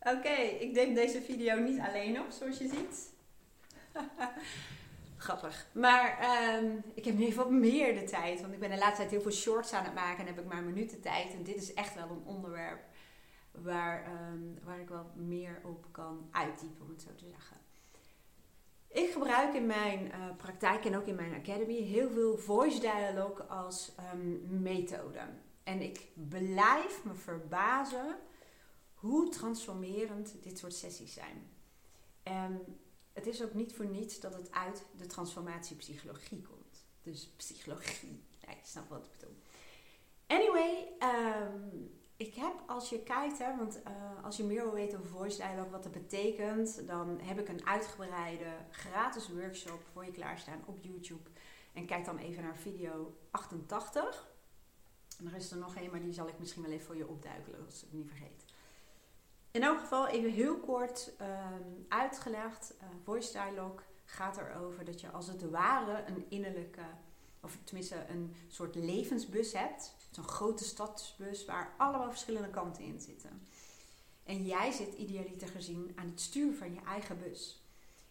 Oké, ik neem deze video niet alleen op, zoals je ziet. Grappig. Maar ehm, ik heb nu even wat meer de tijd. Want ik ben de laatste tijd heel veel shorts aan het maken en heb ik maar minuten tijd. En dit is echt wel een onderwerp waar, ehm, waar ik wel meer op kan uitdiepen, om het zo te zeggen. Ik gebruik in mijn uh, praktijk en ook in mijn academy heel veel voice dialogue als um, methode. En ik blijf me verbazen hoe transformerend dit soort sessies zijn. En het is ook niet voor niets dat het uit de transformatiepsychologie komt. Dus psychologie. Ja, je snapt wat ik bedoel. Anyway, um, ik heb als je kijkt, hè, want uh, als je meer wil weten over voice dialogue, wat dat betekent, dan heb ik een uitgebreide gratis workshop voor je klaarstaan op YouTube. En kijk dan even naar video 88. En er is er nog een, maar die zal ik misschien wel even voor je opduiken, als ik het niet vergeet. In elk geval even heel kort um, uitgelegd. Uh, voice dialogue gaat erover dat je als het ware een innerlijke, of tenminste een soort levensbus hebt. Zo'n grote stadsbus waar allemaal verschillende kanten in zitten. En jij zit idealiter gezien aan het stuur van je eigen bus.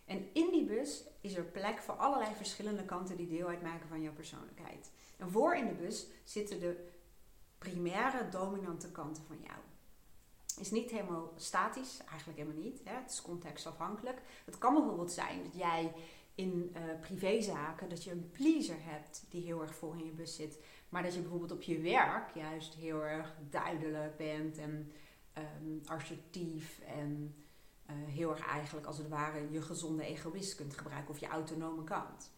En in die bus is er plek voor allerlei verschillende kanten die deel uitmaken van jouw persoonlijkheid. En voor in de bus zitten de primaire dominante kanten van jou is niet helemaal statisch, eigenlijk helemaal niet. Hè? Het is contextafhankelijk. Het kan bijvoorbeeld zijn dat jij in uh, privézaken dat je een pleaser hebt die heel erg voor in je bus zit, maar dat je bijvoorbeeld op je werk juist heel erg duidelijk bent en um, assertief en uh, heel erg eigenlijk als het ware je gezonde egoïst kunt gebruiken of je autonome kant.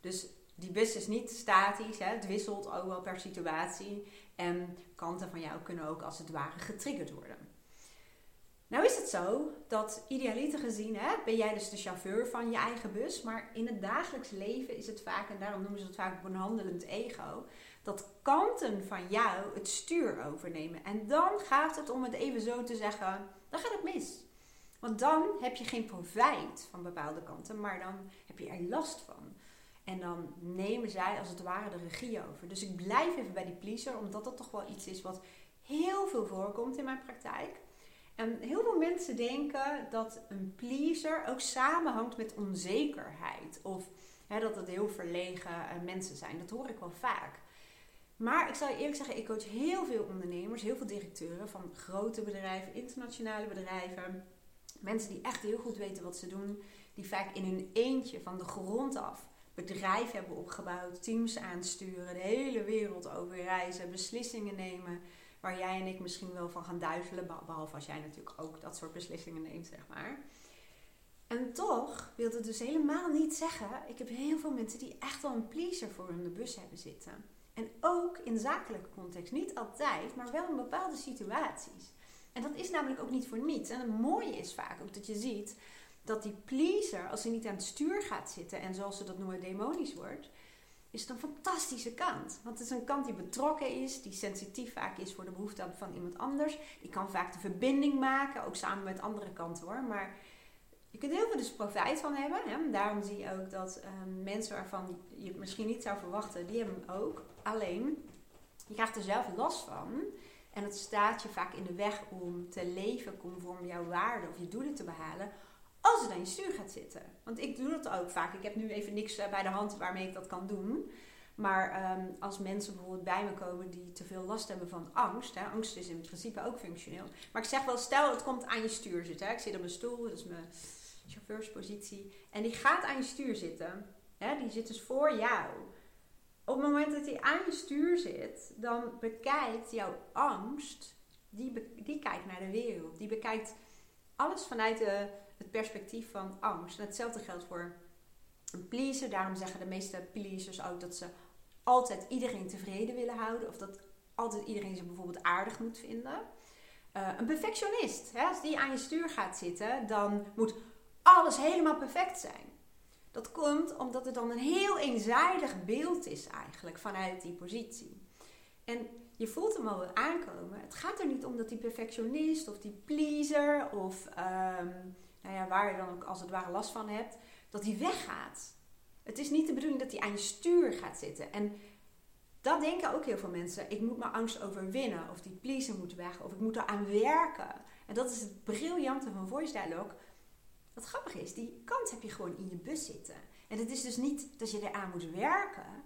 Dus die bus is niet statisch, hè? het wisselt ook wel per situatie en kanten van jou kunnen ook als het ware getriggerd worden. Nou is het zo dat idealiter gezien hè, ben jij dus de chauffeur van je eigen bus. Maar in het dagelijks leven is het vaak, en daarom noemen ze het vaak een handelend ego, dat kanten van jou het stuur overnemen. En dan gaat het, om het even zo te zeggen, dan gaat het mis. Want dan heb je geen profijt van bepaalde kanten, maar dan heb je er last van. En dan nemen zij als het ware de regie over. Dus ik blijf even bij die pleaser, omdat dat toch wel iets is wat heel veel voorkomt in mijn praktijk. En heel veel mensen denken dat een pleaser ook samenhangt met onzekerheid. Of hè, dat het heel verlegen uh, mensen zijn. Dat hoor ik wel vaak. Maar ik zal je eerlijk zeggen, ik coach heel veel ondernemers, heel veel directeuren van grote bedrijven, internationale bedrijven. Mensen die echt heel goed weten wat ze doen. Die vaak in hun eentje van de grond af bedrijf hebben opgebouwd, teams aansturen, de hele wereld over reizen, beslissingen nemen waar jij en ik misschien wel van gaan duizelen. Behalve als jij natuurlijk ook dat soort beslissingen neemt, zeg maar. En toch wil het dus helemaal niet zeggen. Ik heb heel veel mensen die echt wel een pleaser voor hun de bus hebben zitten. En ook in zakelijke context. Niet altijd, maar wel in bepaalde situaties. En dat is namelijk ook niet voor niets. En het mooie is vaak ook dat je ziet dat die pleaser, als hij niet aan het stuur gaat zitten en zoals ze dat noemen demonisch wordt, is het een fantastische kant. Want het is een kant die betrokken is, die sensitief vaak is voor de behoeften van iemand anders. Die kan vaak de verbinding maken, ook samen met andere kanten hoor. Maar je kunt heel veel dus profijt van hebben. Hè? Daarom zie je ook dat um, mensen waarvan je het misschien niet zou verwachten, die hebben hem ook. Alleen, je krijgt er zelf last van. En het staat je vaak in de weg om te leven conform jouw waarden of je doelen te behalen als het aan je stuur gaat zitten. Want ik doe dat ook vaak. Ik heb nu even niks eh, bij de hand waarmee ik dat kan doen. Maar ehm, als mensen bijvoorbeeld bij me komen die te veel last hebben van angst. Hè, angst is in principe ook functioneel. Maar ik zeg wel, stel het komt aan je stuur zitten. Hè. Ik zit op mijn stoel, dat is mijn chauffeurspositie. En die gaat aan je stuur zitten. Hè, die zit dus voor jou. Op het moment dat hij aan je stuur zit, dan bekijkt jouw angst, die, die kijkt naar de wereld. Die bekijkt alles vanuit de het perspectief van angst. En hetzelfde geldt voor een pleaser. Daarom zeggen de meeste pleasers ook dat ze altijd iedereen tevreden willen houden. Of dat altijd iedereen ze bijvoorbeeld aardig moet vinden. Uh, een perfectionist, hè, als die aan je stuur gaat zitten, dan moet alles helemaal perfect zijn. Dat komt omdat het dan een heel eenzijdig beeld is eigenlijk vanuit die positie. En je voelt hem al aankomen. Het gaat er niet om dat die perfectionist of die pleaser of um, nou ja, waar je dan ook als het ware last van hebt, dat die weggaat. Het is niet de bedoeling dat die aan je stuur gaat zitten. En dat denken ook heel veel mensen. Ik moet mijn angst overwinnen. Of die pleaser moet weg. Of ik moet eraan werken. En dat is het briljante van Voice Dialogue. Wat grappig is, die kant heb je gewoon in je bus zitten. En het is dus niet dat je eraan moet werken,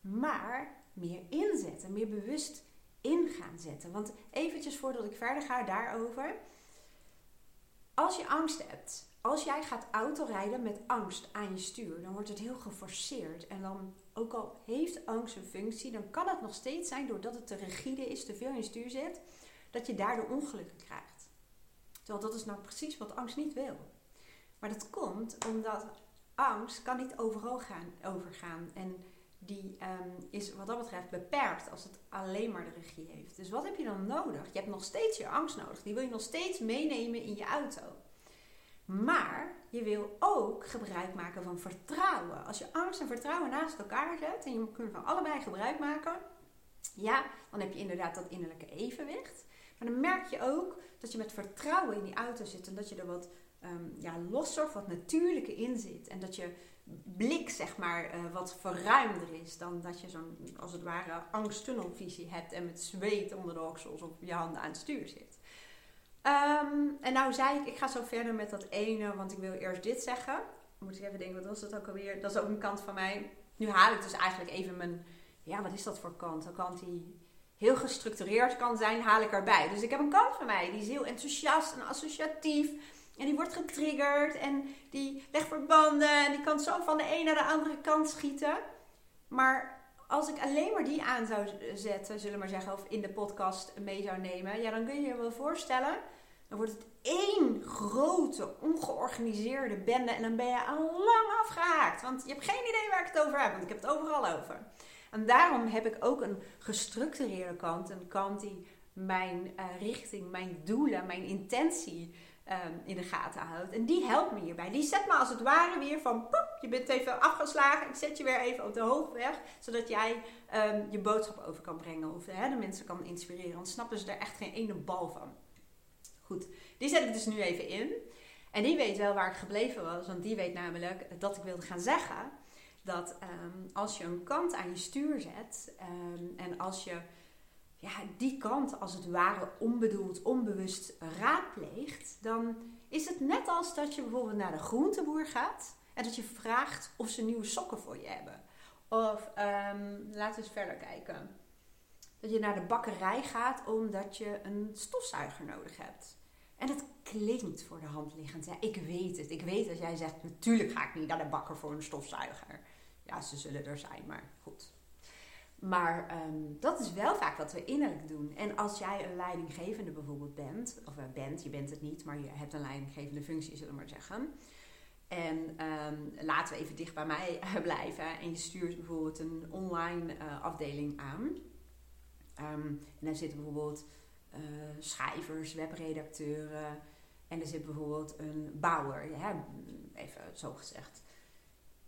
maar meer inzetten, meer bewust in gaan zetten. Want eventjes voordat ik verder ga daarover. Als je angst hebt, als jij gaat autorijden met angst aan je stuur, dan wordt het heel geforceerd. En dan, ook al heeft angst een functie, dan kan het nog steeds zijn, doordat het te rigide is, te veel in je stuur zit, dat je daardoor ongelukken krijgt. Terwijl dat is nou precies wat angst niet wil. Maar dat komt omdat angst kan niet overal gaan, overgaan. En die ehm, is wat dat betreft beperkt als het alleen maar de regie heeft. Dus wat heb je dan nodig? Je hebt nog steeds je angst nodig. Die wil je nog steeds meenemen in je auto. Maar je wil ook gebruik maken van vertrouwen. Als je angst en vertrouwen naast elkaar zet en je kunt van allebei gebruik maken, ja, dan heb je inderdaad dat innerlijke evenwicht. Maar dan merk je ook dat je met vertrouwen in die auto zit en dat je er wat um, ja, losser, wat natuurlijker in zit. En dat je blik, zeg maar, uh, wat verruimder is dan dat je zo'n, als het ware, angsttunnelvisie hebt en met zweet onder de oksels of je handen aan het stuur zit. Um, en nou zei ik, ik ga zo verder met dat ene, want ik wil eerst dit zeggen. Moet ik even denken, wat was dat ook alweer? Dat is ook een kant van mij. Nu haal ik dus eigenlijk even mijn, ja, wat is dat voor kant? Een kant die heel gestructureerd kan zijn, haal ik erbij. Dus ik heb een kant van mij, die is heel enthousiast en associatief. En die wordt getriggerd en die legt verbanden en die kan zo van de een naar de andere kant schieten. Maar als ik alleen maar die aan zou zetten, zullen we maar zeggen, of in de podcast mee zou nemen, ja, dan kun je je wel voorstellen, dan wordt het één grote, ongeorganiseerde bende en dan ben je al lang afgehaakt. Want je hebt geen idee waar ik het over heb, want ik heb het overal over. En daarom heb ik ook een gestructureerde kant, een kant die mijn uh, richting, mijn doelen, mijn intentie um, in de gaten houdt. En die helpt me hierbij. Die zet me als het ware weer van, je bent even afgeslagen. Ik zet je weer even op de hoofdweg, zodat jij um, je boodschap over kan brengen. Of de mensen kan inspireren. Want snappen ze er echt geen ene bal van. Goed, die zet ik dus nu even in. En die weet wel waar ik gebleven was. Want die weet namelijk dat ik wilde gaan zeggen... dat um, als je een kant aan je stuur zet... en als je ja, die kant als het ware onbedoeld, onbewust raadpleegt, dan is het net als dat je bijvoorbeeld naar de groenteboer gaat en dat je vraagt of ze nieuwe sokken voor je hebben. Of um, laten we eens verder kijken. Dat je naar de bakkerij gaat omdat je een stofzuiger nodig hebt. En dat klinkt voor de hand liggend. Ja, ik weet het. Ik weet dat jij zegt, natuurlijk ga ik niet naar de bakker voor een stofzuiger. Ja, ze zullen er zijn, maar goed. Maar um, dat is wel vaak wat we innerlijk doen. En als jij een leidinggevende bijvoorbeeld bent, of uh, bent, je bent het niet, maar je hebt een leidinggevende functie, zullen we maar zeggen. En um, laten we even dicht bij mij blijven. En je stuurt bijvoorbeeld een online uh, afdeling aan. Um, en daar zitten bijvoorbeeld schrijvers, webredacteuren. En er zit bijvoorbeeld een bouwer, even zo gezegd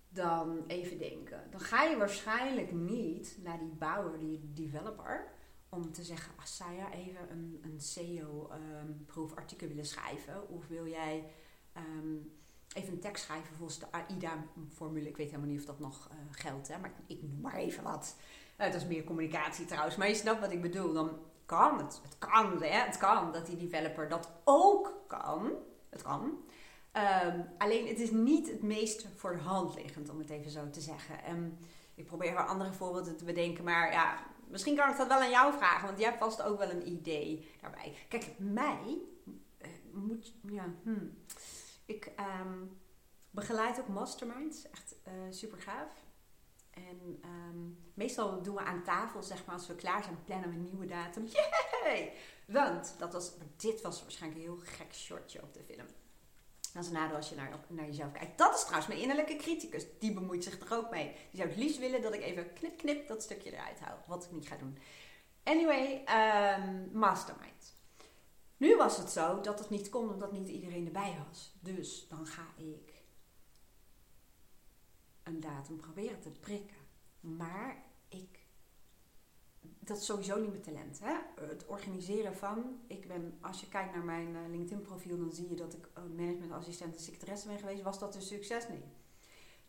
dan even denken. Dan ga je waarschijnlijk niet naar die bouwer, die developer, om te zeggen: ah, zou je even een, een SEO-proefartikel um, willen schrijven? Of wil jij um, even een tekst schrijven volgens de AIDA-formule? Ik weet helemaal niet of dat nog uh, geldt, hè? maar ik, noem maar even wat. Uh, dat is meer communicatie trouwens, maar je snapt wat ik bedoel. Dan kan het. Het kan, hè? Het kan dat die developer dat ook kan. Het kan. Um, alleen het is niet het meest voor de hand liggend, om het even zo te zeggen. Um, ik probeer wel andere voorbeelden te bedenken, maar ja, misschien kan ik dat wel aan jou vragen, want jij vast ook wel een idee daarbij. Kijk, mij uh, moet, ja, hmm. ik um, begeleid ook masterminds, echt uh, super gaaf. En meestal doen we aan tafel, zeg maar, als we klaar zijn, plannen we een nieuwe datum. Yay! Want dat was, dit was waarschijnlijk een heel gek shortje op de film. Dat is een nadeel als je naar, naar jezelf kijkt. Dat is trouwens mijn innerlijke criticus. Die bemoeit zich er ook mee. Die zou het liefst willen dat ik even knip knip dat stukje eruit haal. Wat ik niet ga doen. Anyway, um, mastermind. Nu was het zo dat het niet kon omdat niet iedereen erbij was. Dus dan ga ik een datum proberen te prikken. Maar dat is sowieso niet mijn talent. Hè? Het organiseren van. Ik ben, als je kijkt naar mijn uh, LinkedIn profiel, dan zie je dat ik uh, managementassistent en secretaresse ben geweest. Was dat een succes? Nee.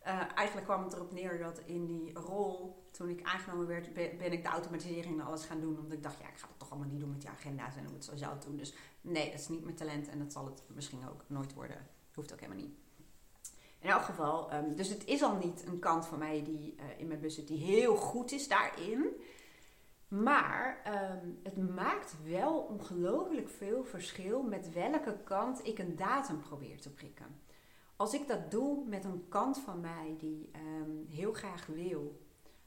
Uh, eigenlijk kwam het erop neer dat in die rol, toen ik aangenomen werd, ben ik de automatisering en alles gaan doen. Omdat ik dacht, ja, ik ga dat toch allemaal niet doen met die agenda's en moet het zo doen. Dus nee, dat is niet mijn talent en dat zal het misschien ook nooit worden. Hoeft ook helemaal niet. In elk geval, um, dus het is al niet een kant van mij die in mijn bus zit, die heel goed is daarin. Maar um, het maakt wel ongelooflijk veel verschil met welke kant ik een datum probeer te prikken. Als ik dat doe met een kant van mij die um, heel graag wil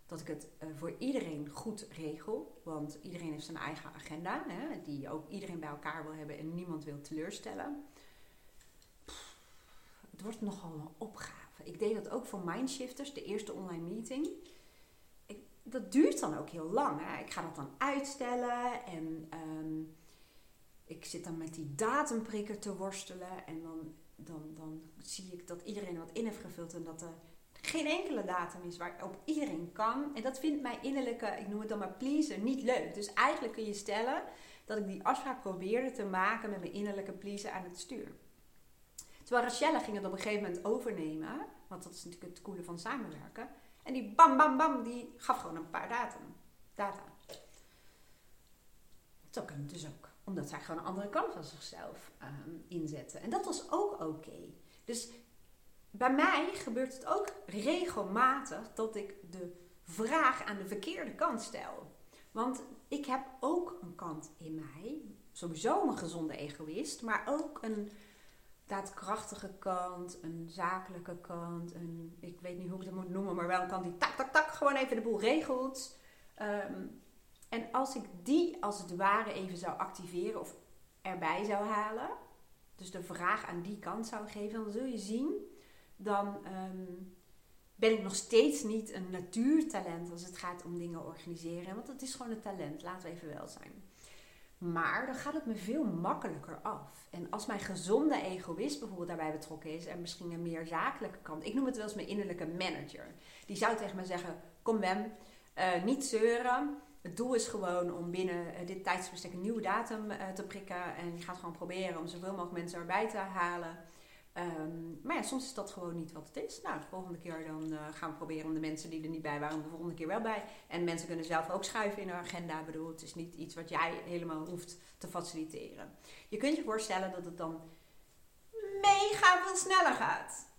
dat ik het uh, voor iedereen goed regel, want iedereen heeft zijn eigen agenda, hè, die ook iedereen bij elkaar wil hebben en niemand wil teleurstellen. Het wordt nogal een opgave. Ik deed dat ook voor Mindshifters, de eerste online meeting dat duurt dan ook heel lang. Ik ga dat dan uitstellen en um, ik zit dan met die datumprikker te worstelen. En dan, dan, dan zie ik dat iedereen wat in heeft gevuld en dat er geen enkele datum is waarop iedereen kan. En dat vindt mijn innerlijke, ik noem het dan maar pleaser, niet leuk. Dus eigenlijk kun je stellen dat ik die afspraak probeerde te maken met mijn innerlijke pleaser aan het stuur. Terwijl Rachelle ging het op een gegeven moment overnemen, want dat is natuurlijk het coole van samenwerken. En die bam, bam, bam, die gaf gewoon een paar datum, data. Zo kan dus ook. Omdat zij gewoon een andere kant van zichzelf um, inzetten. En dat was ook oké. Dus bij mij gebeurt het ook regelmatig dat ik de vraag aan de verkeerde kant stel. Want ik heb ook een kant in mij, sowieso een gezonde egoïst, maar ook een daadkrachtige kant, een zakelijke kant, een, ik weet niet hoe ik het moet noemen, maar wel een kant die tak, tak, tak, gewoon even de boel regelt. Um, en als ik die als het ware even zou activeren of erbij zou halen, dus de vraag aan die kant zou geven, dan zul je zien, dan um, ben ik nog steeds niet een natuurtalent als het gaat om dingen organiseren. Want het is gewoon een talent, laten we even wel zijn. Maar dan gaat het me veel makkelijker af. En als mijn gezonde egoïst bijvoorbeeld daarbij betrokken is en misschien een meer zakelijke kant, ik noem het wel eens mijn innerlijke manager, die zou tegen me zeggen: Kom, Wem, uh, niet zeuren. Het doel is gewoon om binnen uh, dit tijdsbestek een nieuwe datum uh, te prikken. En je gaat gewoon proberen om zoveel mogelijk mensen erbij te halen. Um, maar ja, soms is dat gewoon niet wat het is. Nou, de volgende keer dan uh, gaan we proberen om de mensen die er niet bij waren, de volgende keer wel bij. En mensen kunnen zelf ook schuiven in hun agenda. Ik bedoel, het is niet iets wat jij helemaal hoeft te faciliteren. Je kunt je voorstellen dat het dan mega veel sneller gaat.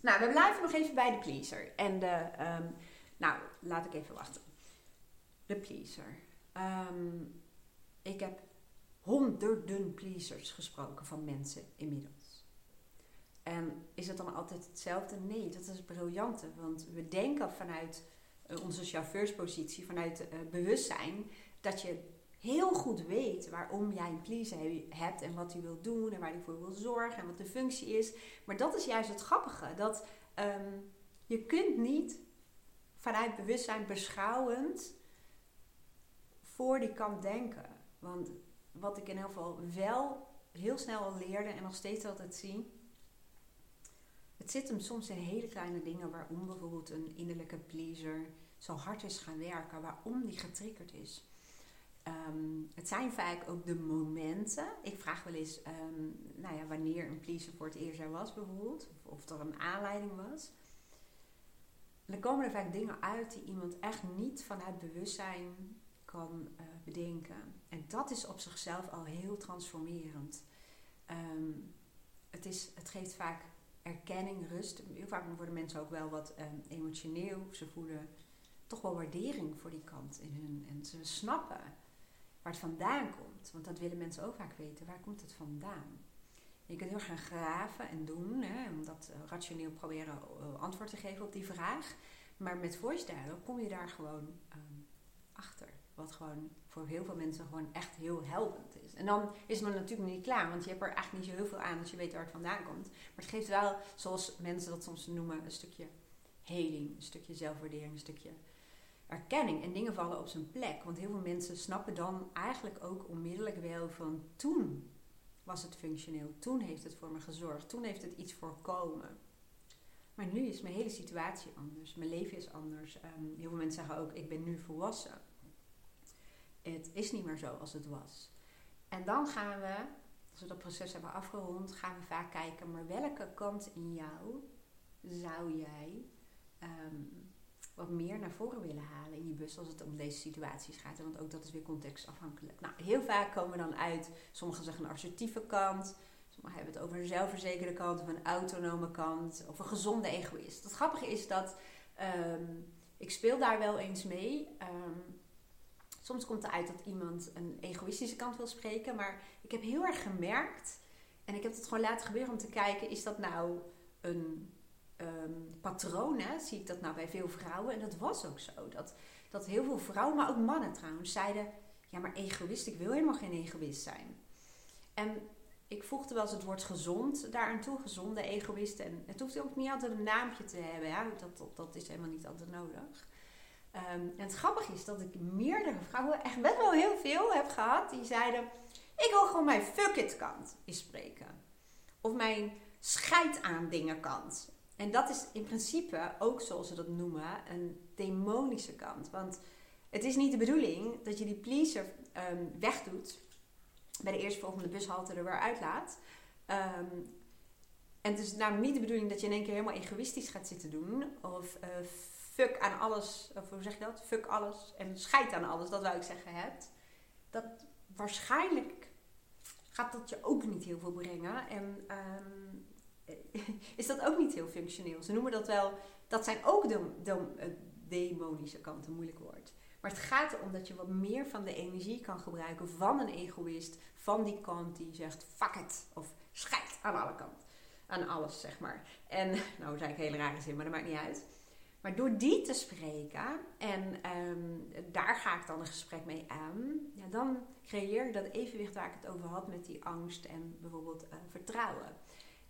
Nou, we blijven nog even bij de pleaser. En de, um, nou, laat ik even wachten. De pleaser. Um, ik heb honderden pleasers gesproken van mensen inmiddels. En is het dan altijd hetzelfde? Nee, dat is het briljante. Want we denken vanuit uh, onze chauffeurspositie, vanuit uh, bewustzijn, dat je heel goed weet waarom jij een pleaser hebt en wat hij wil doen en waar hij voor wil zorgen en wat de functie is. Maar dat is juist het grappige. Dat um, je kunt niet vanuit bewustzijn beschouwend voor die kant denken. Want wat ik in ieder geval wel heel snel al leerde en nog steeds altijd zie, het zit hem soms in hele kleine dingen waarom bijvoorbeeld een innerlijke pleaser zo hard is gaan werken, waarom die getriggerd is. Um, het zijn vaak ook de momenten. Ik vraag wel eens um, nou ja, wanneer een pleaser voor het eerst er was, bijvoorbeeld, of, of er een aanleiding was. En dan komen er vaak dingen uit die iemand echt niet vanuit bewustzijn kan uh, bedenken. En dat is op zichzelf al heel transformerend. Um, het, is, het geeft vaak erkenning, rust. Heel vaak worden mensen ook wel wat um, emotioneel. Ze voelen toch wel waardering voor die kant in hun. En ze snappen waar het vandaan komt. Want dat willen mensen ook vaak weten. Waar komt het vandaan? je kunt heel erg gaan graven en doen. Hè, om dat uh, rationeel proberen uh, antwoord te geven op die vraag. Maar met voice dialogue kom je daar gewoon um, achter. Wat gewoon voor heel veel mensen gewoon echt heel helpend is. En dan is het natuurlijk niet klaar, want je hebt er eigenlijk niet zo heel veel aan als je weet waar het vandaan komt. Maar het geeft wel, zoals mensen dat soms noemen, een stukje heling, een stukje zelfwaardering, een stukje erkenning. En dingen vallen op zijn plek. Want heel veel mensen snappen dan eigenlijk ook onmiddellijk wel van toen was het functioneel, toen heeft het voor me gezorgd, toen heeft het iets voorkomen. Maar nu is mijn hele situatie anders, mijn leven is anders. Um, heel veel mensen zeggen ook, ik ben nu volwassen. Het is niet meer zo als het was. En dan gaan we, als we dat proces hebben afgerond, gaan we vaak kijken, maar welke kant in jou zou jij ehm, wat meer naar voren willen halen in je bus als het om deze situaties gaat? Want ook dat is weer contextafhankelijk. Nou, heel vaak komen we dan uit, sommigen zeggen een assertieve kant, sommigen hebben het over een zelfverzekerde kant of een autonome kant of een gezonde egoïst. Het grappige is dat ehm, ik speel daar wel eens mee. Um, soms komt er uit dat iemand een egoïstische kant wil spreken, maar ik heb heel erg gemerkt en ik heb het gewoon laten gebeuren om te kijken, is dat nou een um, patroon? Hè? Zie ik dat nou bij veel vrouwen? En dat was ook zo. Dat, dat heel veel vrouwen, maar ook mannen trouwens, zeiden: Ja, maar egoïst, ik wil helemaal geen egoïst zijn. En ik voegde wel eens het woord gezond daar aan toe, gezonde egoïst. En het hoeft ook niet altijd een naampje te hebben, ja? dat, dat, dat is helemaal niet altijd nodig. Um, en het grappige is dat ik meerdere vrouwen, echt best wel heel veel heb gehad, die zeiden: Ik wil gewoon mijn fuck it kant spreken. Of mijn scheid aan dingen kant. En dat is in principe ook, zoals ze dat noemen, een demonische kant. Want het is niet de bedoeling dat je die pleaser um, wegdoet bij de eerstvolgende bushalte er weer uitlaat. Um, en het is namelijk niet de bedoeling dat je in één keer helemaal egoïstisch gaat zitten doen. Of uh, fuck aan alles, of hoe zeg je dat? Fuck alles en scheid aan alles, dat zou ik zeggen hebt. Dat waarschijnlijk gaat dat je ook niet heel veel brengen. En um, is dat ook niet heel functioneel. Ze noemen dat wel, dat zijn ook de, de, eh, demonische kanten, moeilijk woord. Maar het gaat erom dat je wat meer van de energie kan gebruiken van een egoïst, van die kant die zegt fuck it, of schijt aan alle kanten, aan alles zeg maar. En, nou zei ik een hele rare zin, maar dat maakt niet uit. Maar door die te spreken, en um, daar ga ik dan een gesprek mee aan, ja, dan creëer ik dat evenwicht waar ik het over had met die angst en bijvoorbeeld uh, vertrouwen.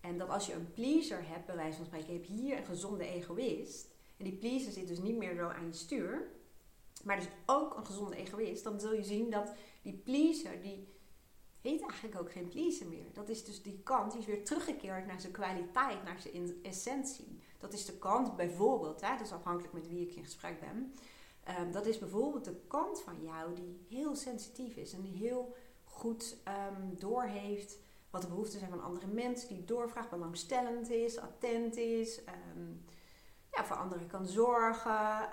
En dat als je een pleaser hebt, bij wijze van spreken, je hier een gezonde egoïst. En die pleaser zit dus niet meer zo aan je stuur. Maar dus ook een gezonde egoïst. Dan zul je zien dat die pleaser, die heet eigenlijk ook geen pleaser meer. Dat is dus die kant, die is weer teruggekeerd naar zijn kwaliteit, naar zijn essentie. Dat is de kant bijvoorbeeld, hè, is afhankelijk met wie ik in gesprek ben. Um, dat is bijvoorbeeld de kant van jou die heel sensitief is en heel goed um, doorheeft wat de behoeften zijn van andere mensen, die doorvraagt, belangstellend is, attent is, um, ja, voor anderen kan zorgen.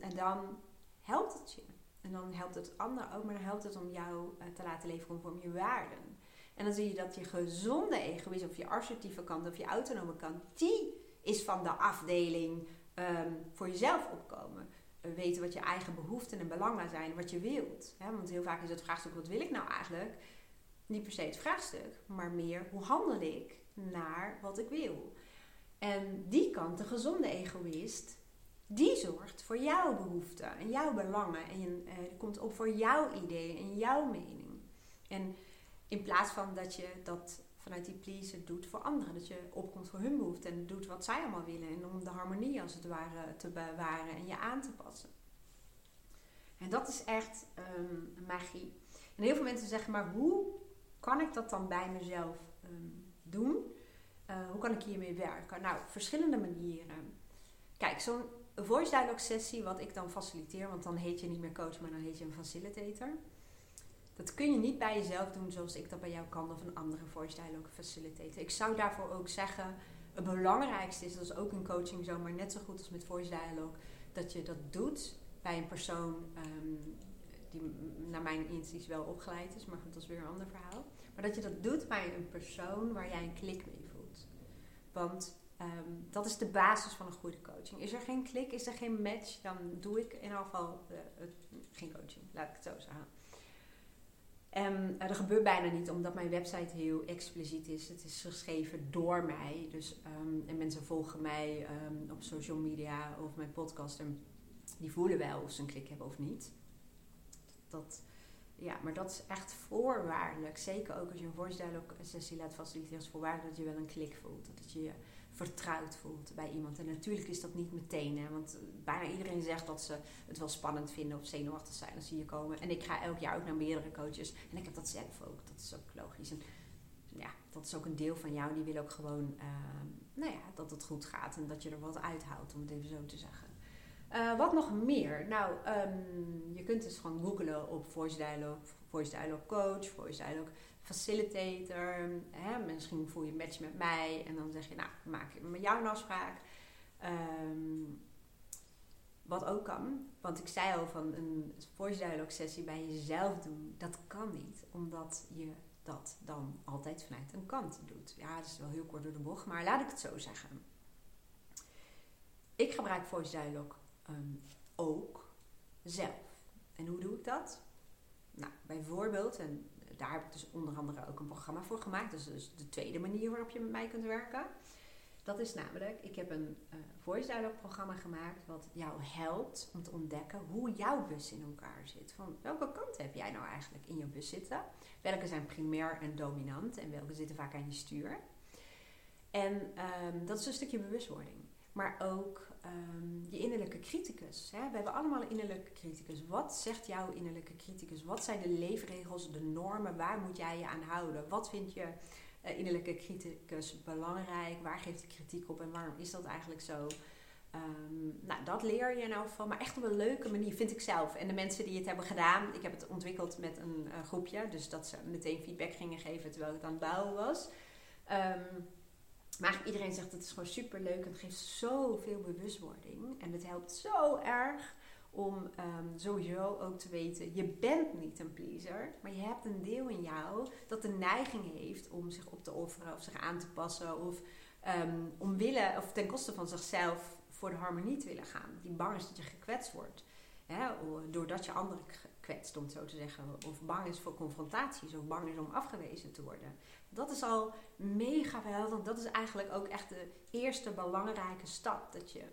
En dan helpt het je. En dan helpt het anderen ook, maar dan helpt het om jou uh, te laten leven conform je waarden. En dan zie je dat je gezonde egoïst, of je assertieve kant, of je autonome kant, die is van de afdeling um, voor jezelf opkomen. Uh, weten wat je eigen behoeften en belangen zijn, wat je wilt. Want heel vaak is het vraagstuk, wat wil ik nou eigenlijk? niet per se het vraagstuk, maar meer hoe handel ik naar wat ik wil. En die kant, de gezonde egoïst, die zorgt voor jouw behoeften en jouw belangen. En je, eh, komt op voor jouw ideeën en jouw mening. En in plaats van dat je dat vanuit die pleaser doet voor anderen. Dat je opkomt voor hun behoeften en doet wat zij allemaal willen. En om de harmonie als het ware te bewaren en je aan te passen. En dat is echt um, magie. En heel veel mensen zeggen, maar hoe kan ik dat dan bij mezelf um, doen? Uh, hoe kan ik hiermee werken? Nou, verschillende manieren. Kijk, zo'n voice dialogue sessie, wat ik dan faciliteer, want dan heet je niet meer coach, maar dan heet je een facilitator. Dat kun je niet bij jezelf doen zoals ik dat bij jou kan of een andere voice dialogue facilitator. Ik zou daarvoor ook zeggen, het belangrijkste is, dat is ook in coaching zo, maar net zo goed als met voice dialogue, dat je dat doet bij een persoon um, die naar mijn inziens wel opgeleid is, maar goed, dat is weer een ander verhaal. Maar dat je dat doet bij een persoon waar jij een klik mee voelt. Want um, dat is de basis van een goede coaching. Is er geen klik, is er geen match, dan doe ik in ieder geval het, geen coaching, laat ik het zo zeggen. En uh, dat gebeurt bijna niet, omdat mijn website heel expliciet is. Het is geschreven door mij. Dus, um, en mensen volgen mij um, op social media of mijn podcast. En die voelen wel of ze een klik hebben of niet dat, ja, maar dat is echt voorwaardelijk. Zeker ook als je een voice dialogue sessie laat faciliteren, is voorwaardelijk dat je wel een klik voelt. Dat je vertrouwd voelt bij iemand. En natuurlijk is dat niet meteen, hè, want bijna iedereen zegt dat ze het wel spannend vinden of zenuwachtig zijn als ze hier komen. En ik ga elk jaar ook naar meerdere coaches en ik heb dat zelf ook. Dat is ook logisch. En ja, dat is ook een deel van jou. Die wil ook gewoon, uh, nou ja, dat het goed gaat en dat je er wat uithoudt, om het even zo te zeggen. Uh, wat nog meer? Nou, um, je kunt dus gewoon googlen op voice dialogue, voice dialogue coach, voice dialogue facilitator. Hè? Misschien voel je een match met mij en dan zeg je, nou, maak met jou een afspraak. Um, wat ook kan, want ik zei al van een voice dialogue sessie bij jezelf doen, dat kan niet, omdat je dat dan altijd vanuit een kant doet. Ja, dat is wel heel kort door de bocht, maar laat ik het zo zeggen. Ik gebruik voice dialogue Ehm, ook zelf. En hoe doe ik dat? Nou, bijvoorbeeld, en daar heb ik dus onder andere ook een programma voor gemaakt. Dus, dus de tweede manier waarop je met mij kunt werken. Dat is namelijk, ik heb een uh, voice dialogue programma gemaakt wat jou helpt om te ontdekken hoe jouw bus in elkaar zit. Van welke kant heb jij nou eigenlijk in je bus zitten? Welke zijn primair en dominant en welke zitten vaak aan je stuur? En um, dat is een stukje bewustwording. Maar ook um, je innerlijke criticus. Hè? We hebben allemaal een innerlijke criticus. Wat zegt jouw innerlijke criticus? Wat zijn de leefregels, de normen? Waar moet jij je aan houden? Wat vind je uh, innerlijke criticus belangrijk? Waar geeft hij kritiek op en waarom is dat eigenlijk zo? Um, nou, dat leer je nou van, maar echt op een leuke manier, vind ik zelf. En de mensen die het hebben gedaan, ik heb het ontwikkeld met een uh, groepje, dus dat ze meteen feedback gingen geven terwijl ik aan het bouwen was. Um, maar iedereen zegt het is gewoon super leuk. Het geeft zoveel bewustwording. En het helpt zo erg om um, sowieso ook te weten, je bent niet een pleaser, maar je hebt een deel in jou dat de neiging heeft om zich op te offeren of zich aan te passen of um, om willen of ten koste van zichzelf voor de harmonie te willen gaan. Die bang is dat je gekwetst wordt. Hè, doordat je anderen kwetst, om het zo te zeggen. Of bang is voor confrontaties, of bang is om afgewezen te worden. Dat is al mega verhelderend. Dat is eigenlijk ook echt de eerste belangrijke stap. Dat je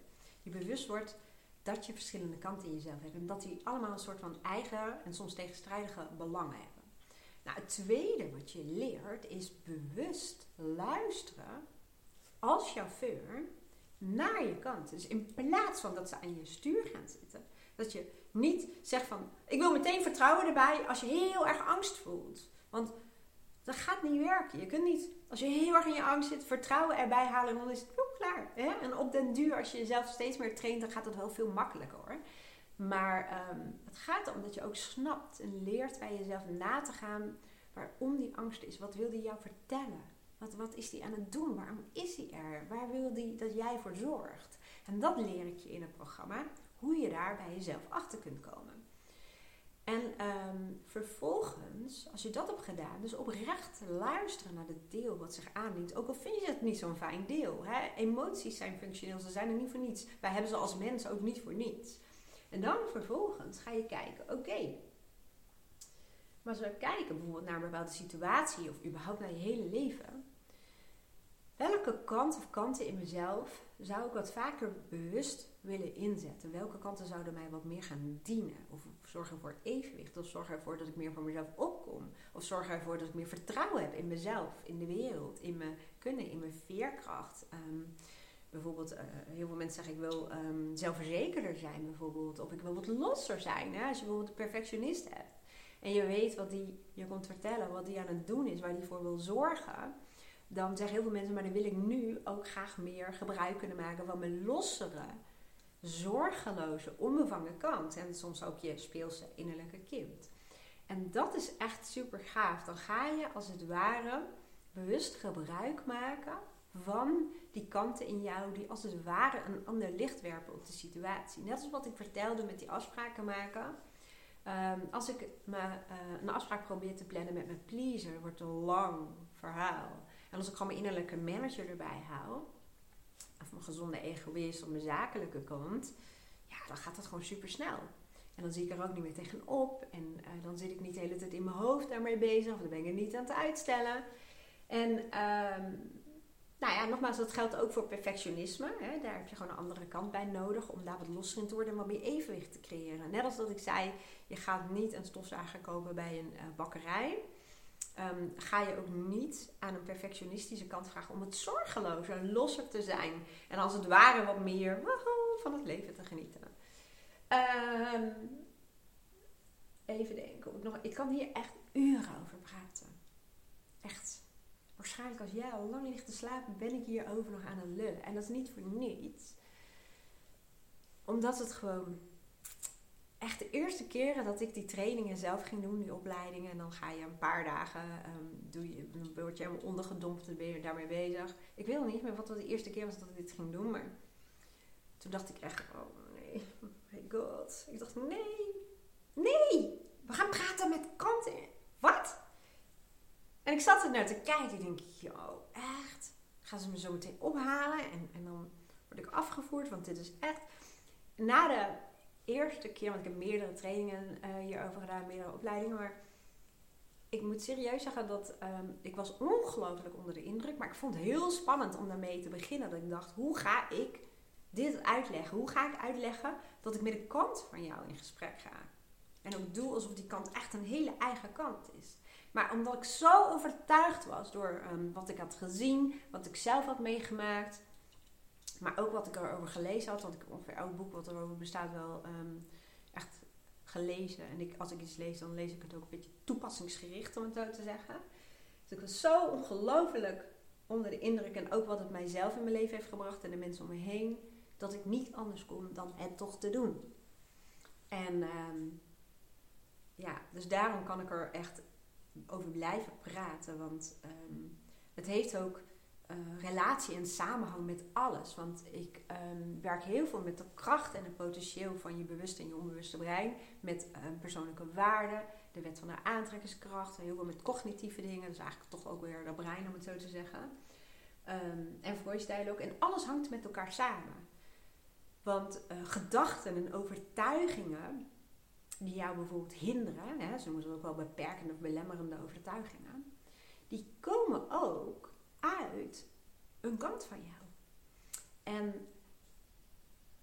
je bewust wordt dat je verschillende kanten in jezelf hebt. En dat die allemaal een soort van eigen en soms tegenstrijdige belangen hebben. Nou, het tweede wat je leert is bewust luisteren als chauffeur naar je kant. Dus in plaats van dat ze aan je stuur gaan zitten, dat je niet zegt van ik wil meteen vertrouwen erbij als je heel erg angst voelt. Want dat gaat niet werken. Je kunt niet, als je heel erg in je angst zit, vertrouwen erbij halen en dan is het ook klaar. Hè? En op den duur, als je jezelf steeds meer traint, dan gaat dat wel veel makkelijker hoor. Maar um, het gaat erom dat je ook snapt en leert bij jezelf na te gaan waarom die angst is. Wat wil die jou vertellen? Wat, wat is die aan het doen? Waarom is die er? Waar wil die dat jij voor zorgt? En dat leer ik je in het programma, hoe je daar bij jezelf achter kunt komen. En um, vervolgens, als je dat hebt gedaan, dus oprecht luisteren naar het deel wat zich aandient. Ook al vind je het niet zo'n fijn deel. Hè? Emoties zijn functioneel, ze zijn er niet voor niets. Wij hebben ze als mens ook niet voor niets. En dan vervolgens ga je kijken, oké. Maar als we kijken bijvoorbeeld naar een bepaalde situatie of überhaupt naar je hele leven. Welke kant of kanten in mezelf zou ik wat vaker bewust willen inzetten? Welke kanten zouden mij wat meer gaan dienen? Of zorgen voor evenwicht? Of zorgen ervoor dat ik meer voor mezelf opkom? Of zorgen ervoor dat ik meer vertrouwen heb in mezelf, in de wereld, in mijn kunnen, in mijn veerkracht? Um, bijvoorbeeld, uh, heel veel mensen zeggen ik wil um, zelfverzekerder zijn bijvoorbeeld. Of ik wil wat losser zijn. Hè? Als je bijvoorbeeld een perfectionist hebt. En je weet wat die je komt vertellen, wat die aan het doen is, waar die voor wil zorgen dan zeggen heel veel mensen, maar dan wil ik nu ook graag meer gebruik kunnen maken van mijn lossere, zorgeloze, onbevangen kant. En soms ook je speelse innerlijke kind. En dat is echt super gaaf. Dan ga je als het ware bewust gebruik maken van die kanten in jou die als het ware een ander licht werpen op de situatie. Net als wat ik vertelde met die afspraken maken. Ehm, als ik me, uh, een afspraak probeer te plannen met mijn pleaser, wordt een lang verhaal. En als ik gewoon mijn innerlijke manager erbij haal, mijn gezonde egoïst of mijn zakelijke kant, ja, dan gaat dat gewoon super snel. En dan zie ik er ook niet meer tegenop. En uh, dan zit ik niet de hele tijd in mijn hoofd daarmee bezig. Of dan ben ik er niet aan het uitstellen. En um, nou ja, nogmaals, dat geldt ook voor perfectionisme. Hè. Daar heb je gewoon een andere kant bij nodig om daar wat losser in te worden en wat meer evenwicht te creëren. Net als dat ik zei, je gaat niet een stofzuiger kopen bij een uh, bakkerij. Um, ga je ook niet aan een perfectionistische kant vragen om het zorgelozer en losser te zijn. En als het ware wat meer van het leven te genieten. Um, even denken. Ik, nog, ik kan hier echt uren over praten. Echt. Waarschijnlijk als jij al lang ligt te slapen, ben ik hierover nog aan het lullen. En dat is niet voor niets. Omdat het gewoon echt de eerste keren dat ik die trainingen zelf ging doen, die opleidingen. En dan ga je een paar dagen, um, doe je, dan word je helemaal ondergedompt en ben je daarmee bezig. Ik weet niet meer wat de eerste keer was dat ik dit ging doen, maar toen dacht ik echt, oh nee, oh my god. Ik dacht, nee, nee, we gaan praten met kanten. Wat? En ik zat er naar te kijken. Ik denk, yo, echt? Gaan ze me zo meteen ophalen? En, en dan word ik afgevoerd, want dit is echt... Na de eerste keer, want ik heb meerdere trainingen uh, hierover gedaan, meerdere opleidingen, maar ik moet serieus zeggen dat ehm, ik was ongelooflijk onder de indruk, maar ik vond het heel spannend om daarmee te beginnen. Dat ik dacht, hoe ga ik dit uitleggen? Hoe ga ik uitleggen dat ik met een kant van jou in gesprek ga? En ook doe alsof die kant echt een hele eigen kant is. Maar omdat ik zo overtuigd was door um, wat ik had gezien, wat ik zelf had meegemaakt, maar ook wat ik erover gelezen had, want ik heb ongeveer elk boek wat erover bestaat wel um, echt gelezen. En ik, als ik iets lees, dan lees ik het ook een beetje toepassingsgericht, om het zo te zeggen. Dus ik was zo ongelooflijk onder de indruk en ook wat het mijzelf in mijn leven heeft gebracht en de mensen om me heen, dat ik niet anders kon dan het toch te doen. En um, ja, dus daarom kan ik er echt over blijven praten. Want um, het heeft ook uh, relatie en samenhang met alles. Want ik um, werk heel veel met de kracht en het potentieel van je bewuste en je onbewuste brein. Met um, persoonlijke waarden, de wet van de aantrekkingskracht. Heel veel met cognitieve dingen. Dus eigenlijk toch ook weer dat brein om het zo te zeggen. en voice ook. En alles hangt met elkaar samen. Want uh, gedachten en overtuigingen die jou bijvoorbeeld hinderen, hè, ze noemen ook wel beperkende of belemmerende overtuigingen, die komen ook uit een kant van jou. En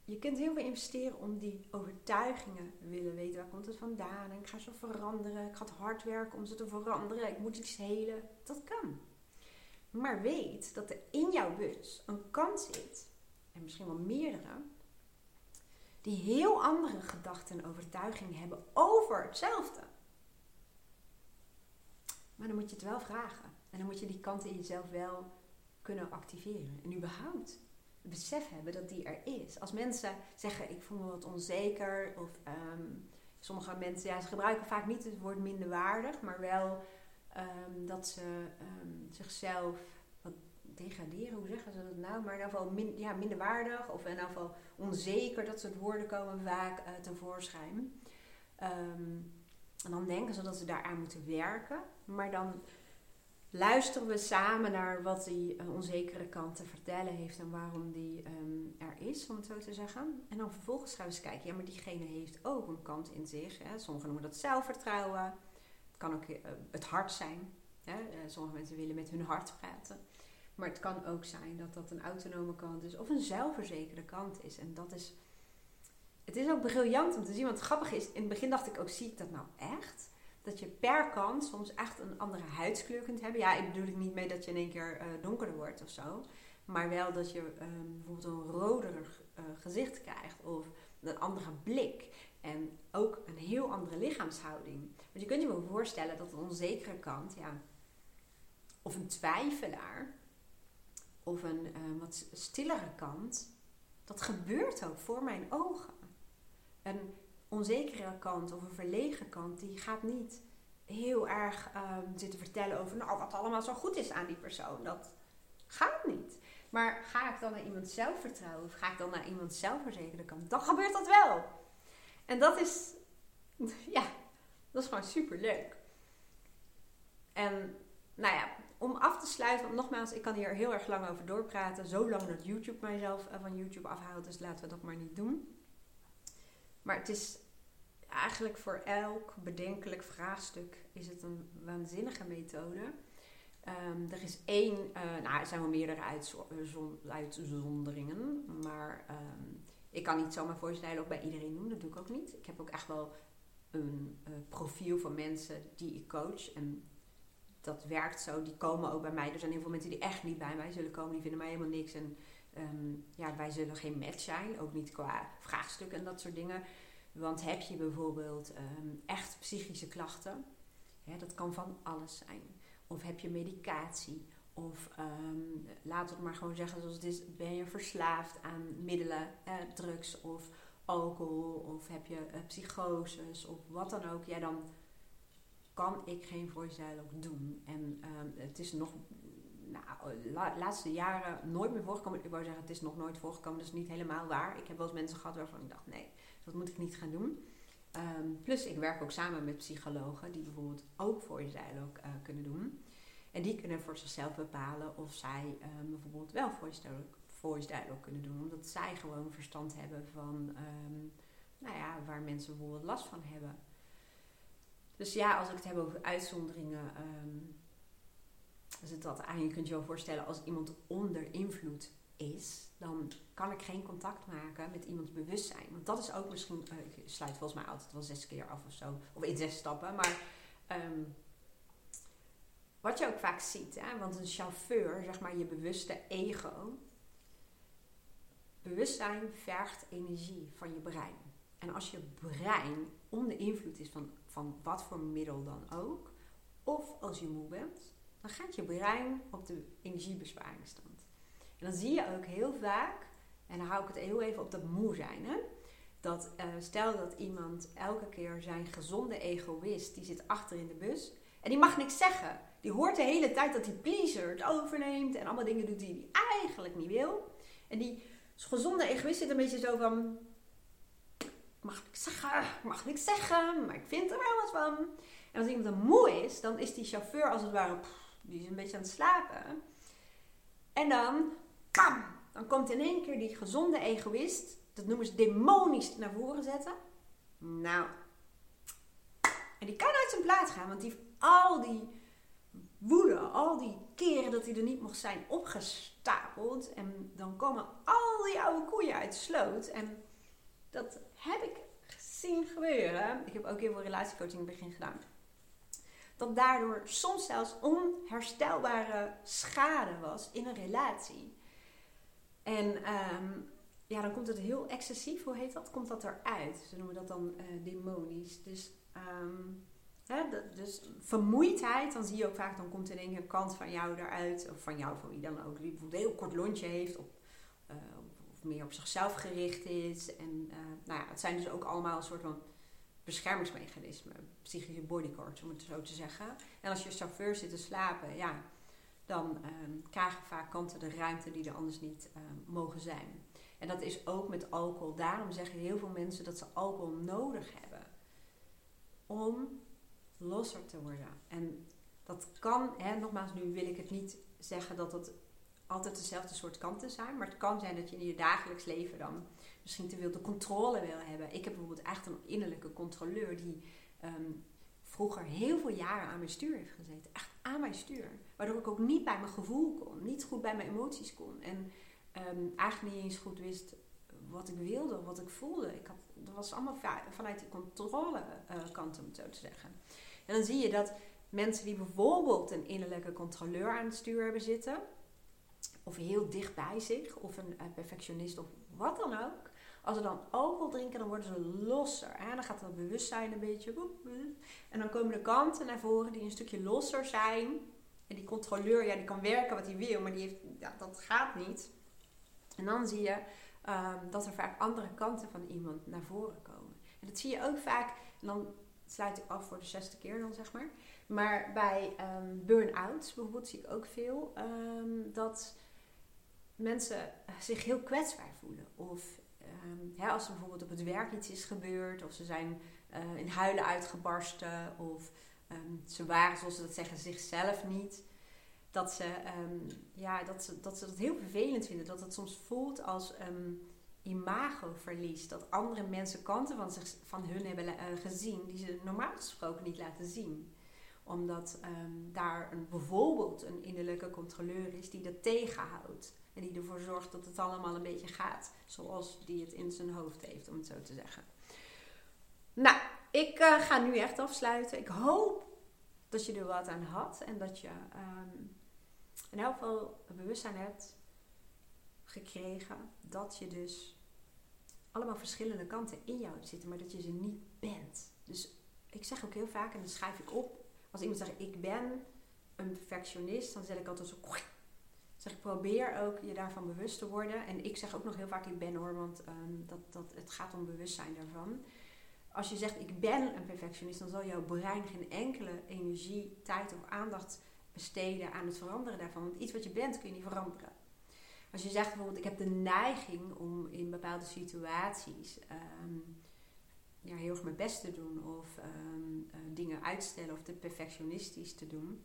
je kunt heel veel investeren om die overtuigingen willen weten. Waar komt het vandaan? En ik ga ze veranderen. Ik ga het hard werken om ze te veranderen. Ik moet iets helen. Dat kan. Maar weet dat er in jouw bus een kant zit, en misschien wel meerdere, die heel andere gedachten en overtuigingen hebben over hetzelfde. Maar dan moet je het wel vragen. En dan moet je die kant in jezelf wel kunnen activeren. En überhaupt besef hebben dat die er is. Als mensen zeggen, ik voel me wat onzeker. Of um, sommige mensen, ja, ze gebruiken vaak niet het woord minderwaardig. Maar wel um, dat ze um, zichzelf degraderen, hoe zeggen ze dat nou? Maar in ieder geval ja, minderwaardig of in ieder geval onzeker, dat soort woorden komen vaak uh, tevoorschijn. En dan denken ze dat ze daaraan moeten werken, maar dan luisteren we samen naar wat die uh, onzekere kant te vertellen heeft en waarom die um, er is, om het zo te zeggen. En dan vervolgens gaan we eens kijken, ja, maar diegene heeft ook een kant in zich. Hè? Sommigen noemen dat zelfvertrouwen. Het kan ook uh, het hart zijn. Hè? sommige mensen willen met hun hart praten. Maar het kan ook zijn dat dat een autonome kant is of een zelfverzekerde kant is. En dat is. Het is ook briljant om te zien. Want het grappige is, in het begin dacht ik ook, zie ik dat nou echt? Dat je per kant soms echt een andere huidskleur kunt hebben. Ja, ik bedoel ik niet mee dat je in één keer uh, donkerder wordt of zo. Maar wel dat je um, bijvoorbeeld een roderig uh, gezicht krijgt. Of een andere blik. En ook een heel andere lichaamshouding. Want je kunt je wel voorstellen dat een onzekere kant, ja, of een twijfelaar, of een uh, wat stillere kant, dat gebeurt ook voor mijn ogen. Een onzekere kant of een verlegen kant, die gaat niet heel erg um, zitten vertellen over nou, wat allemaal zo goed is aan die persoon. Dat gaat niet. Maar ga ik dan naar iemand zelfvertrouwen of ga ik dan naar iemand zelfverzekerde kant, dan gebeurt dat wel. En dat is, ja, dat is gewoon super leuk. En nou ja, om af te sluiten, want nogmaals, ik kan hier heel erg lang over doorpraten. Zo lang dat YouTube mijzelf eh, van YouTube afhoudt, dus laten we dat maar niet doen. Maar het is eigenlijk voor elk bedenkelijk vraagstuk is het een waanzinnige methode. Um, er is één, uh, nou er zijn wel meerdere uitzonderingen, maar um, ik kan niet zomaar voorstellen ook bij iedereen doen, dat doe ik ook niet. Ik heb ook echt wel een uh, profiel van mensen die ik coach en dat werkt zo. Die komen ook bij mij. Er zijn heel veel mensen die echt niet bij mij zullen komen. Die vinden mij helemaal niks. En um, ja, wij zullen geen match zijn. Ook niet qua vraagstukken en dat soort dingen. Want heb je bijvoorbeeld um, echt psychische klachten? Dat kan van alles zijn. Of heb je medicatie? Of um, laten we maar gewoon zeggen zoals het is. Ben je verslaafd aan middelen, eh, drugs of alcohol of heb je uh, psychoses of wat dan ook, ja, dan kan ik geen voice doen. En ehm, het is nog, nou, laatste jaren nooit meer voorgekomen. Ik wou zeggen, het is nog nooit voorgekomen, dat is niet helemaal waar. Ik heb wel eens mensen gehad waarvan ik dacht, nee, dat moet ik niet gaan doen. Ehm, plus, ik werk ook samen met psychologen die bijvoorbeeld ook voice dialogue uh, kunnen doen. En die kunnen voor zichzelf bepalen of zij um, bijvoorbeeld wel voice voice dialogue kunnen doen. Omdat zij gewoon verstand hebben van nou ja, waar mensen bijvoorbeeld last van hebben. Dus ja, als ik het heb over uitzonderingen, is het dat aan. Je kunt je wel voorstellen als iemand onder invloed is, dan kan ik geen contact maken met iemands bewustzijn. Want dat is ook misschien, uh, ik sluit volgens mij altijd wel zes keer af of zo, of in zes stappen. Maar um, wat je ook vaak ziet, hè, want een chauffeur, zeg maar je bewuste ego, bewustzijn vergt energie van je brein. En als je brein onder invloed is van, van wat voor middel dan ook, of als je moe bent, dan gaat je brein op de energiebesparingsstand. En dan zie je ook heel vaak, en dan hou ik het heel even op dat moe zijn, hè, dat uh, stel dat iemand elke keer zijn gezonde egoïst, die zit achter in de bus, en die mag niks zeggen. Die hoort de hele tijd dat die pleaser het overneemt en allemaal dingen doet die hij eigenlijk niet wil. En die gezonde egoïst zit een beetje zo van, mag niks zeggen, mag niks zeggen, maar ik vind er wel wat van. En als iemand dan moe is, dan is die chauffeur als het ware, die is een beetje aan het slapen. En dan, bam, dan komt in één keer die gezonde egoïst, dat noemen ze demonisch, naar voren zetten. Nou, en die kan uit zijn plaats gaan, want die al die woede, al die keren dat hij er niet mocht zijn, opgestapeld. En dan komen al die oude koeien uit de sloot. En dat heb ik gezien gebeuren. Ik heb ook heel veel relatiecoaching in het begin gedaan. Dat daardoor soms zelfs onherstelbare schade was in een relatie. En ehm, ja, dan komt het heel excessief, hoe heet dat? Komt dat eruit? Ze noemen dat dan uh, demonisch. Dus, um, hè, dus vermoeidheid, dan zie je ook vaak, dan komt in keer kant van jou eruit. Of van jou, van wie dan ook. Die bijvoorbeeld een heel kort lontje heeft. Of, uh, meer op zichzelf gericht is. En uh, nou ja, het zijn dus ook allemaal een soort van beschermingsmechanismen. Psychische bodycords, om het zo te zeggen. En als je chauffeur zit te slapen, ja, dan um, krijgen vaak kanten de ruimte die er anders niet um, mogen zijn. En dat is ook met alcohol. Daarom zeggen heel veel mensen dat ze alcohol nodig hebben om losser te worden. En dat kan, hè, nogmaals, nu wil ik het niet zeggen dat het altijd dezelfde soort kanten zijn. Maar het kan zijn dat je in je dagelijks leven dan misschien te veel de controle wil hebben. Ik heb bijvoorbeeld echt een innerlijke controleur die um, heel veel jaren aan mijn stuur heeft gezeten. Echt aan mijn stuur. Waardoor ik ook niet bij mijn gevoel kon. Niet goed bij mijn emoties kon. En um, eigenlijk niet eens goed wist wat ik wilde, wat ik voelde. Ik had, dat was allemaal vanuit die controlekant, uh, om het zo te zeggen. En dan zie je dat mensen die bijvoorbeeld een innerlijke controleur aan het stuur hebben zitten of heel dicht bij zich, of een, perfectionist of wat dan ook. Als ze dan alcohol drinken, dan worden ze losser. Hè? Dan gaat het bewustzijn een beetje. En dan komen de kanten naar voren die een stukje losser zijn. En die controleur, ja, die kan werken wat hij wil, maar die heeft, ja, dat gaat niet. En dan zie je um, dat er vaak andere kanten van iemand naar voren komen. En dat zie je ook vaak, en dan sluit ik af voor de zesde keer dan zeg maar. Maar bij um, burn-outs bijvoorbeeld zie ik ook veel um, dat mensen zich heel kwetsbaar voelen. Of hè, als er bijvoorbeeld op het werk iets is gebeurd, of ze zijn uh, in huilen uitgebarsten, of um, ze waren, zoals ze dat zeggen, zichzelf niet. Dat ze, um, ja, dat, ze, dat ze dat heel vervelend vinden. Dat het soms voelt als imagoverlies. Dat andere mensen kanten van, zich, van hun hebben uh, gezien die ze normaal gesproken niet laten zien omdat daar een, bijvoorbeeld een innerlijke controleur is die dat tegenhoudt. En die ervoor zorgt dat het allemaal een beetje gaat zoals die het in zijn hoofd heeft, om het zo te zeggen. Nou, ik uh, ga nu echt afsluiten. Ik hoop dat je er wat aan had en dat je um, in elk geval bewustzijn hebt gekregen dat je dus allemaal verschillende kanten in jou zitten, maar dat je ze niet bent. Dus ik zeg ook heel vaak, en dan schrijf ik op, als iemand zegt ik ben een perfectionist, dan zet ik altijd zo Zeg, ik probeer ook je daarvan bewust te worden. En ik zeg ook nog heel vaak ik ben hoor, want ehm, dat, dat, het gaat om bewustzijn daarvan. Als je zegt ik ben een perfectionist, dan zal jouw brein geen enkele energie, tijd of aandacht besteden aan het veranderen daarvan. Want iets wat je bent kun je niet veranderen. Als je zegt bijvoorbeeld ik heb de neiging om in bepaalde situaties ehm, ja, heel erg mijn best te doen of ehm, eh, dingen uitstellen of te perfectionistisch te doen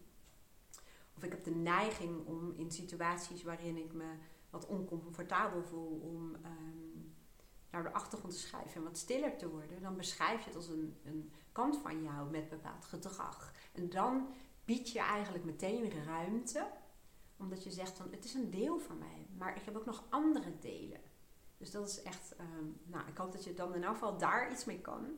of ik heb de neiging om in situaties waarin ik me wat oncomfortabel voel, om um, naar de achtergrond te schuiven en wat stiller te worden, dan beschrijf je het als een, een kant van jou met bepaald gedrag. En dan bied je eigenlijk meteen ruimte, omdat je zegt van het is een deel van mij, maar ik heb ook nog andere delen. Dus dat is echt, um, nou, ik hoop dat je dan in elk geval daar iets mee kan.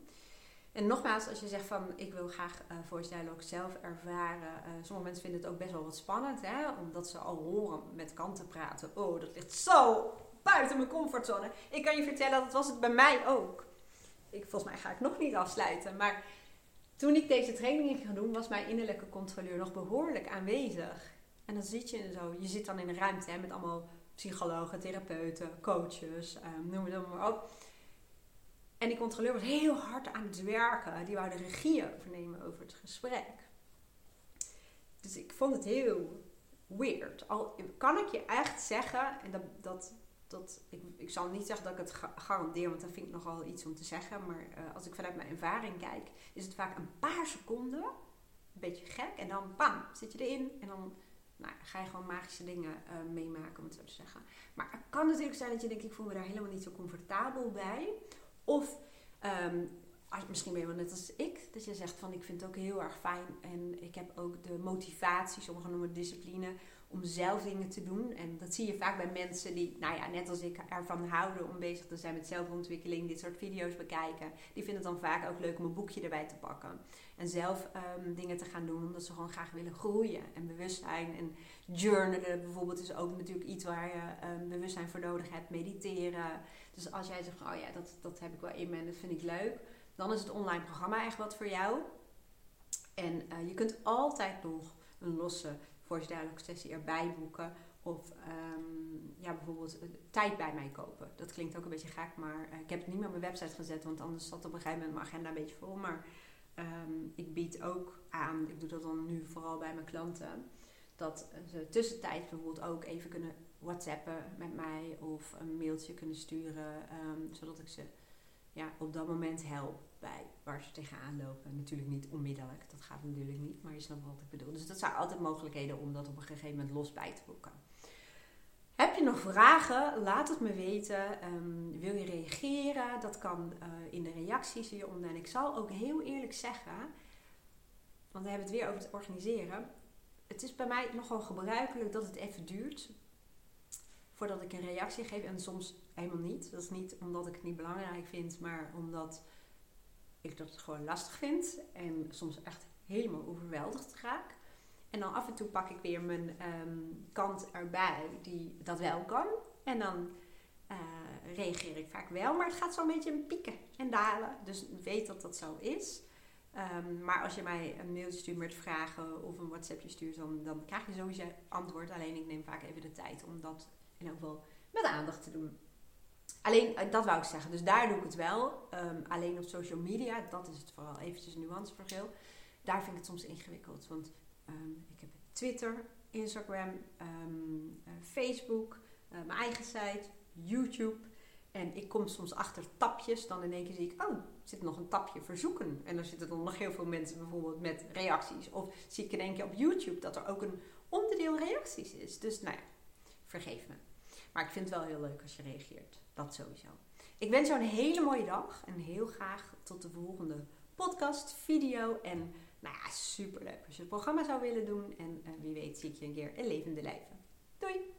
En nogmaals, als je zegt van ik wil graag uh, voice dialogue zelf ervaren. Uh, sommige mensen vinden het ook best wel wat spannend, hè? omdat ze al horen met kanten praten. Oh, dat ligt zo buiten mijn comfortzone. Ik kan je vertellen, dat was het bij mij ook. Ik, volgens mij ga ik nog niet afsluiten, maar toen ik deze training ging doen, was mijn innerlijke controleur nog behoorlijk aanwezig. En dan zit je zo, je zit dan in een ruimte hè, met allemaal psychologen, therapeuten, coaches, um, noem het maar op. En die controleur was heel hard aan het werken. Die wou de regie overnemen over het gesprek. Dus ik vond het heel weird. Al kan ik je echt zeggen, en dat, dat, dat ik, ik zal niet zeggen dat ik het garandeer, want dat vind ik nogal iets om te zeggen. Maar uh, als ik vanuit mijn ervaring kijk, is het vaak een paar seconden, een beetje gek. En dan bam, zit je erin en dan nou, ga je gewoon magische dingen uh, meemaken, om het zo te zeggen. Maar het kan natuurlijk zijn dat je denkt, ik voel me daar helemaal niet zo comfortabel bij. Of um, misschien ben je wel net als ik, dat je zegt van ik vind het ook heel erg fijn. En ik heb ook de motivatie, sommigen noemen het discipline, om zelf dingen te doen. En dat zie je vaak bij mensen die, nou ja, net als ik ervan houden om bezig te zijn met zelfontwikkeling, dit soort video's bekijken. Die vinden het dan vaak ook leuk om een boekje erbij te pakken. En zelf um, dingen te gaan doen, omdat ze gewoon graag willen groeien en bewustzijn. En journalen bijvoorbeeld is ook natuurlijk iets waar je um, bewustzijn voor nodig hebt. Mediteren. Dus als jij zegt, oh ja, dat, dat heb ik wel in me en dat vind ik leuk. Dan is het online programma echt wat voor jou. En uh, je kunt altijd nog een losse voice dialogue sessie erbij boeken. Of um, ja, bijvoorbeeld uh, tijd bij mij kopen. Dat klinkt ook een beetje gek, maar uh, ik heb het niet meer op mijn website gezet. Want anders zat op een gegeven moment mijn agenda een beetje vol. Maar um, ik bied ook aan, ik doe dat dan nu vooral bij mijn klanten. Dat ze tussentijd bijvoorbeeld ook even kunnen whatsappen met mij. Of een mailtje kunnen sturen. Um, zodat ik ze ja, op dat moment help bij waar ze tegenaan lopen. Natuurlijk niet onmiddellijk, dat gaat natuurlijk niet, maar je snapt wat ik bedoel. Dus dat zijn altijd mogelijkheden om dat op een gegeven moment los bij te boeken. Heb je nog vragen? Laat het me weten. Um, wil je reageren? Dat kan uh, in de reacties hieronder. En ik zal ook heel eerlijk zeggen, want we hebben het weer over het organiseren. Het is bij mij nogal gebruikelijk dat het even duurt voordat ik een reactie geef. En soms helemaal niet. Dat is niet omdat ik het niet belangrijk vind, maar omdat ik dat gewoon lastig vind. En soms echt helemaal overweldigd raak. En dan af en toe pak ik weer mijn um, kant erbij die dat wel kan. En dan uh, reageer ik vaak wel. Maar het gaat zo'n beetje pieken en dalen. Dus weet dat dat zo is. Um, maar als je mij een mailtje stuurt met vragen of een WhatsAppje stuurt, dan, dan krijg je sowieso antwoord. Alleen ik neem vaak even de tijd om dat in elk geval met aandacht te doen. Alleen, uh, dat wou ik zeggen. Dus daar doe ik het wel. Um, alleen op social media, dat is het vooral eventjes een nuanceverschil. Daar vind ik het soms ingewikkeld. Want um, ik heb Twitter, Instagram, um, uh, Facebook, uh, mijn eigen site, YouTube. En ik kom soms achter tapjes. Dan in één keer zie ik, oh, zit nog een tapje verzoeken. En dan zitten er nog heel veel mensen bijvoorbeeld met reacties. Of zie ik in één keer op YouTube dat er ook een onderdeel reacties is. Dus nou ja, vergeef me. Maar ik vind het wel heel leuk als je reageert. Dat sowieso. Ik wens jou een hele mooie dag. En heel graag tot de volgende podcast, video en nou ja, superleuk als je het programma zou willen doen. En uh, wie weet zie ik je een keer in levende lijven. Doei!